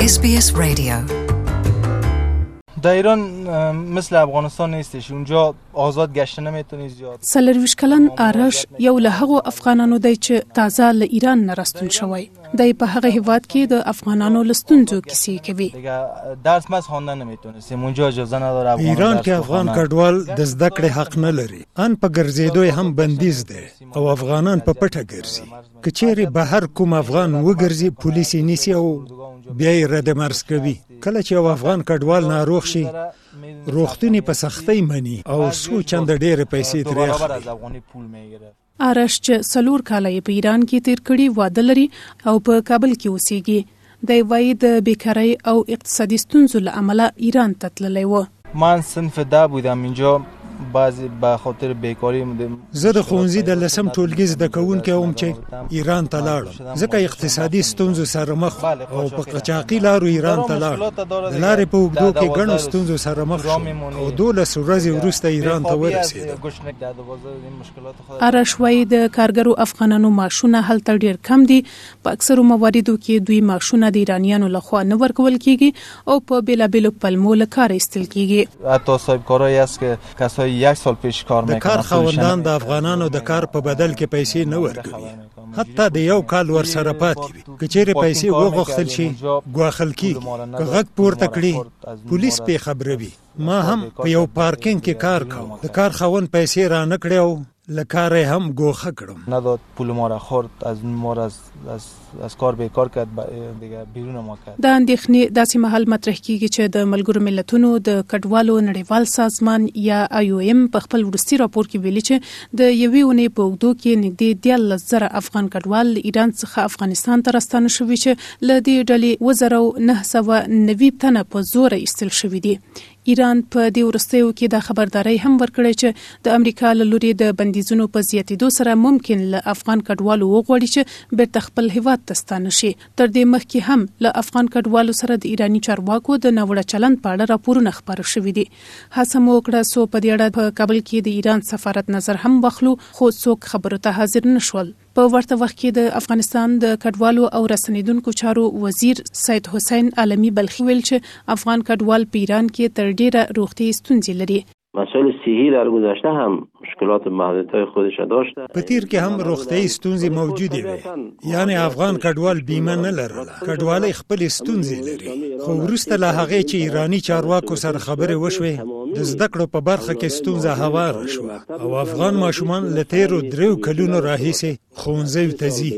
SBS Radio در ایران مثل افغانستان نیستش اونجا آزاد گشته نمیتونی زیاد سلرویش کلن آرش یو له هغو افغانانو دی چې تازه له ایران نه راستون شوی دی په هغه هیواد کې د افغانانو لستونځو کیسې کوي درس مس خوندن نمیتونستیم اونجا اجازه نداره افغان ایران کې افغان کډوال د زده کړې حق نه لري ان په ګرځېدو هم بندیز دی او افغانان په پټه ګرځي که چیرې بهر کوم افغان وګرځي پولیس یې نیسي او بیا یې رد مرز کوي کله چې یو افغان کډوال ناروغ شي روغتونی په سختۍ مني او څو چند ډېرې پیسې ترې اخلي آرش چې څلور کاله یې په ایران کې تیر کړي واده لري او په کابل کې اوسېږي دی وايي د بېکارۍ او اقتصادي ستونزو له امله ایران ته تللی و. من صنف ده بودم اینجا بعضی به خاطر بیکاری د زه د ښوونځي د لسم ټولګي زده کوونکی وم چې ایران ته لاړم ځکه اقتصادي ستونزو سره مخ وم او په قچاقي لارو ایران ته لاړم د لارې په اوږدو کې ګڼو ستونزو سره مخ شوم او دولس ورځې وروسته ایران ته ورسېدم. آرش وايي د کارګرو افغانانو معاشونه هلته ډېر کم دي په اکثرو مواردو کې دوی معاشونه د ایرانیانو له خوا نه ورکول کیږي او په بیلابیلو پلمو له کاره ایستل کیږي. حتی صاحبکارایی هست که کسای یک سال پیش کار میکنند. د کار خاوندان د افغانانو د کار په بدل کې پیسې نه ورکوي. حتی د یو کال ورسره پاتې وي. که چیرې پیسې وغوښتل شي، ګواښل کیږي. که غږ پورته کړي، پولیس پرې خبروي. ما هم په یو پارکینګ کې کار کاوه. د کار خاوند پیسې رانه کړې او له کاره یې هم ګوښه کړم. نداد پول ما را خورد، از ما را از کار بیکار کرد، دیګه بیرون ما کرد. دا اندېښنې داسې مهال مطرح کېږي چې د ملګرو ملتونو د کډوالو نړیوال سازمان یا IOM په خپل وروستي راپور کې ویلي چې د یوې اونۍ په اوږدو کې نږدې دیارلس زره افغان کډوال له ایران څخه افغانستان ته راستانه شوي چې له دې ډلې اووه زره او نهه سوه نوي تنه په زوره ایستل شوي دي. ایران په دې وروستیو کې دا خبرداری هم ورکړی چې د امریکا له لوري د بندیزونو په زیاتیدو سره ممکن له افغان کډوالو وغواړي چې بیرته خپل هیواد ته ستانه شي. تر دې مخکې هم له افغان کډوالو سره د ایراني چارواکو د ناوړه چلند په اړه راپورونه خپاره شوي دي. هڅه مو وکړه څو په دې اړه په کابل کې د ایران سفارت نظر هم واخلو خو څوک خبرو ته حاضر نشول. په ورته وخت کې د افغانستان د کډوالو او راستنېدونکو چارو وزیر سید حسین عالمي بلخي ویل چې افغان کډوال په ایران کې تر ډېره روغتیايي ستونزې لري. مسائل صحی در گذشته هم مشکلات و محدودیتهای خودش را داشته. په تیر کې هم روغتیايي ستونزې موجودې وې، یعنې افغان کډوال بیمه نه لرله. کډوالۍ خپلې ستونزې لري، خو وروسته له هغې چې ایراني چارواکو سره خبرې وشوې، د زده کړو په برخه کې ستونزه هواره شوه. او افغان ماشومان له تیرو دریو کلونو راهیسې ښوونځیو ته ځي.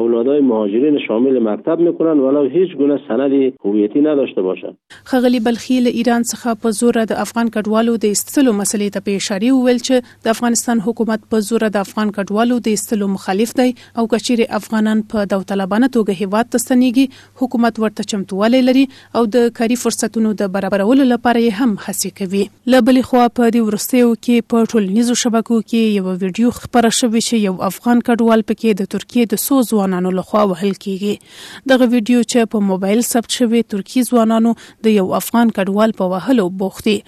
اولادای مهاجرین شامل مکتب میکنند ولو هیچ ګونه سند هویتی نداشته باشد. ښاغلي بلخي له ایران څخه په زوره د افغان کډوالو د ایستلو مسلې ته په اشارې وویل چې د افغانستان حکومت په زوره د افغان کډوالو د ایستلو مخالف دی او که چیرې افغانان په داوطلبانه توګه هیواد ته ستنیږي حکومت ورته چمتووالی لري او د کاري فرصتونو د برابرولو لپاره یې هم هڅې کوي. له بلې خوا په دې وروستیو کې په ټولنیزو شبکو کې یوه ویډیو خپره شوې چې یو افغان کډوال پکې د ترکیې د څو ځوانانو له خوا وهل کېږي. دغه ویډیو چې په موبایل ثبت شوې، ترکي ځوانانو د یو افغان کډوال په وهلو بوخت دي.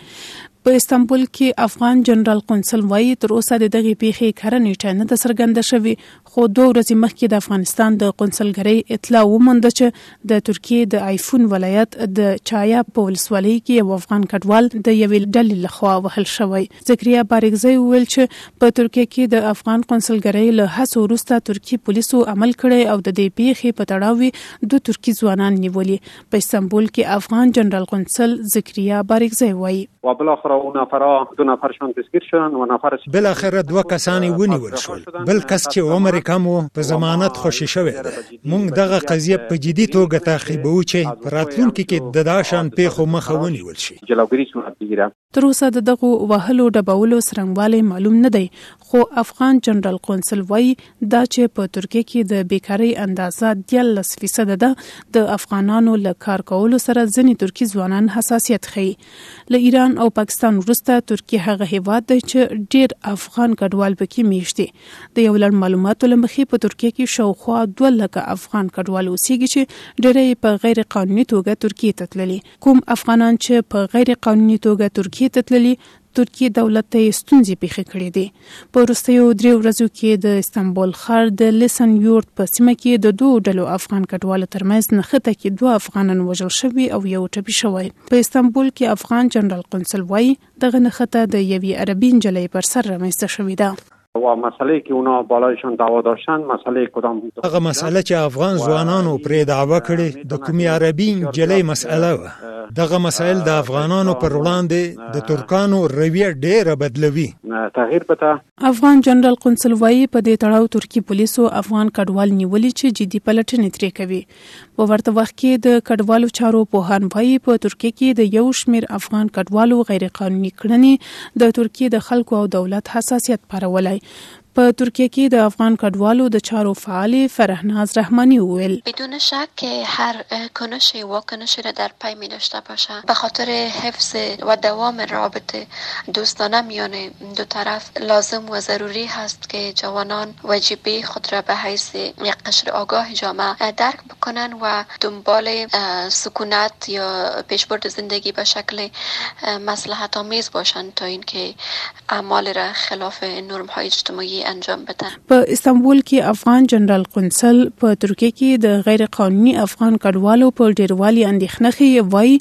په استانبول کې افغان جنرال قونسل وايي، تر اوسه د دغې پېښې کره نېټه نه ده څرګنده شوې، خو دوه ورځې مخکې د افغانستان د قونسلګرۍ اطلاع ومونده چې د ترکیې د عیفون ولایت د چایا په ولسوالۍ کې یو افغان کډوال د یوې ډلې له خوا وهل شوی. ذکریا بارکزی وویل چې په ترکیه کې د افغان قونسلګرۍ له هڅو وروسته ترکي پولیسو عمل کړی او د دې پېښې په تړاو یې دوه ترکي ځوانان نیولي. په استنبول کې افغان جنرال قونسل ذکریا بارکزی وایي و بالاخره او نفرا دو نفر شان دستگیر شدن و نفر بالاخره دوه کسان یې ونیول شول بل کس چې عمر یې کم و په ضمانت خوشې شوی دی موږ دغه قضیه په جدي توګه تعقیبوو چې په راتلونکي کې د دا شان پېښو مخه ونیول شي جلوګیری صورت بگیره. تر اوسه د دغو وهلو ډبولو څرنګوالی معلوم نه دی، خو افغان جنرال قونسل وايي، دا چې په ترکیه کې د بېکارۍ اندازه دیارلس فیصده ده، د افغانانو له کار کولو سره ځینې ترکي ځوانان حساسیت ښيي. له ایران او پاکستان وروسته ترکیه هغه هېواد دی چې ډېر افغان کډوال پکې مېشت دي. د یو لړ معلوماتو له مخې په ترکیه کې شاوخوا دوه لکه افغان کډوال اوسېږي چې ډېری یې په غیرقانوني توګه ترکیې ته تللي. کوم افغانان چې په غیر قانوني توګه ترکیې ته تللي، ترکیې دولت ته یې ستونزې پېښې کړې دي. په وروستیو درې ورځو کې د استانبول ښار د لیسن یورت په سیمه کې د دوو ډلو افغان کډوالو ترمنځ نښته کې دوه افغانان وژل شوي او یو ټپي شوی. په استانبول کې افغان جنرال قونسل وايي، دغه نښته د یوې عربي نجلۍ پر سر رامنځته شوې ده. و مسئله که اونا بالایشان دعوا داشتند مسئله کدام بود هغه مسئله چې افغان ځوانانو پرې دعوا کړې د کومې عربي نجلۍ مسئله وه دغه مسائل د افغانانو پر وړاندې د ترکانو رویه ډېره بدلوي تغییر پته افغان جنرال قونسل وایي په دې تړاو ترکي پولیسو افغان کډوال نیولي چې جدي پلټنې ترې کوي په ورته وخت کې د کډوالو چارو پوهان وايي، په ترکیه کې د یو شمېر افغان کډوالو غیرقانوني کړنې د ترکیې د خلکو او دولت حساسیت پارولی. په ترکیه کې د افغان کډوالو د چارو فعالې فرهناز رحماني وویل. بدون شک که هر کنش واکنشی را در پی می داشته باشه به خاطر حفظ و دوام روابط دوستانه میان دو طرف لازم و ضروری هست که جوانان وجیب خود را به حیث یک قشر آگاه جامعه درک بکنند و دنبال سکونت یا پیشبرد زندگی به شکل مصلحت آمیز باشند تا اینکه اعمال را خلاف نرم های اجتماعی انجام بدهند. په استانبول کې افغان جنرال قونسل په ترکیه کې د غیر قانوني افغان کډوالو په ډېروالي اندېښنه ښيي، وايي،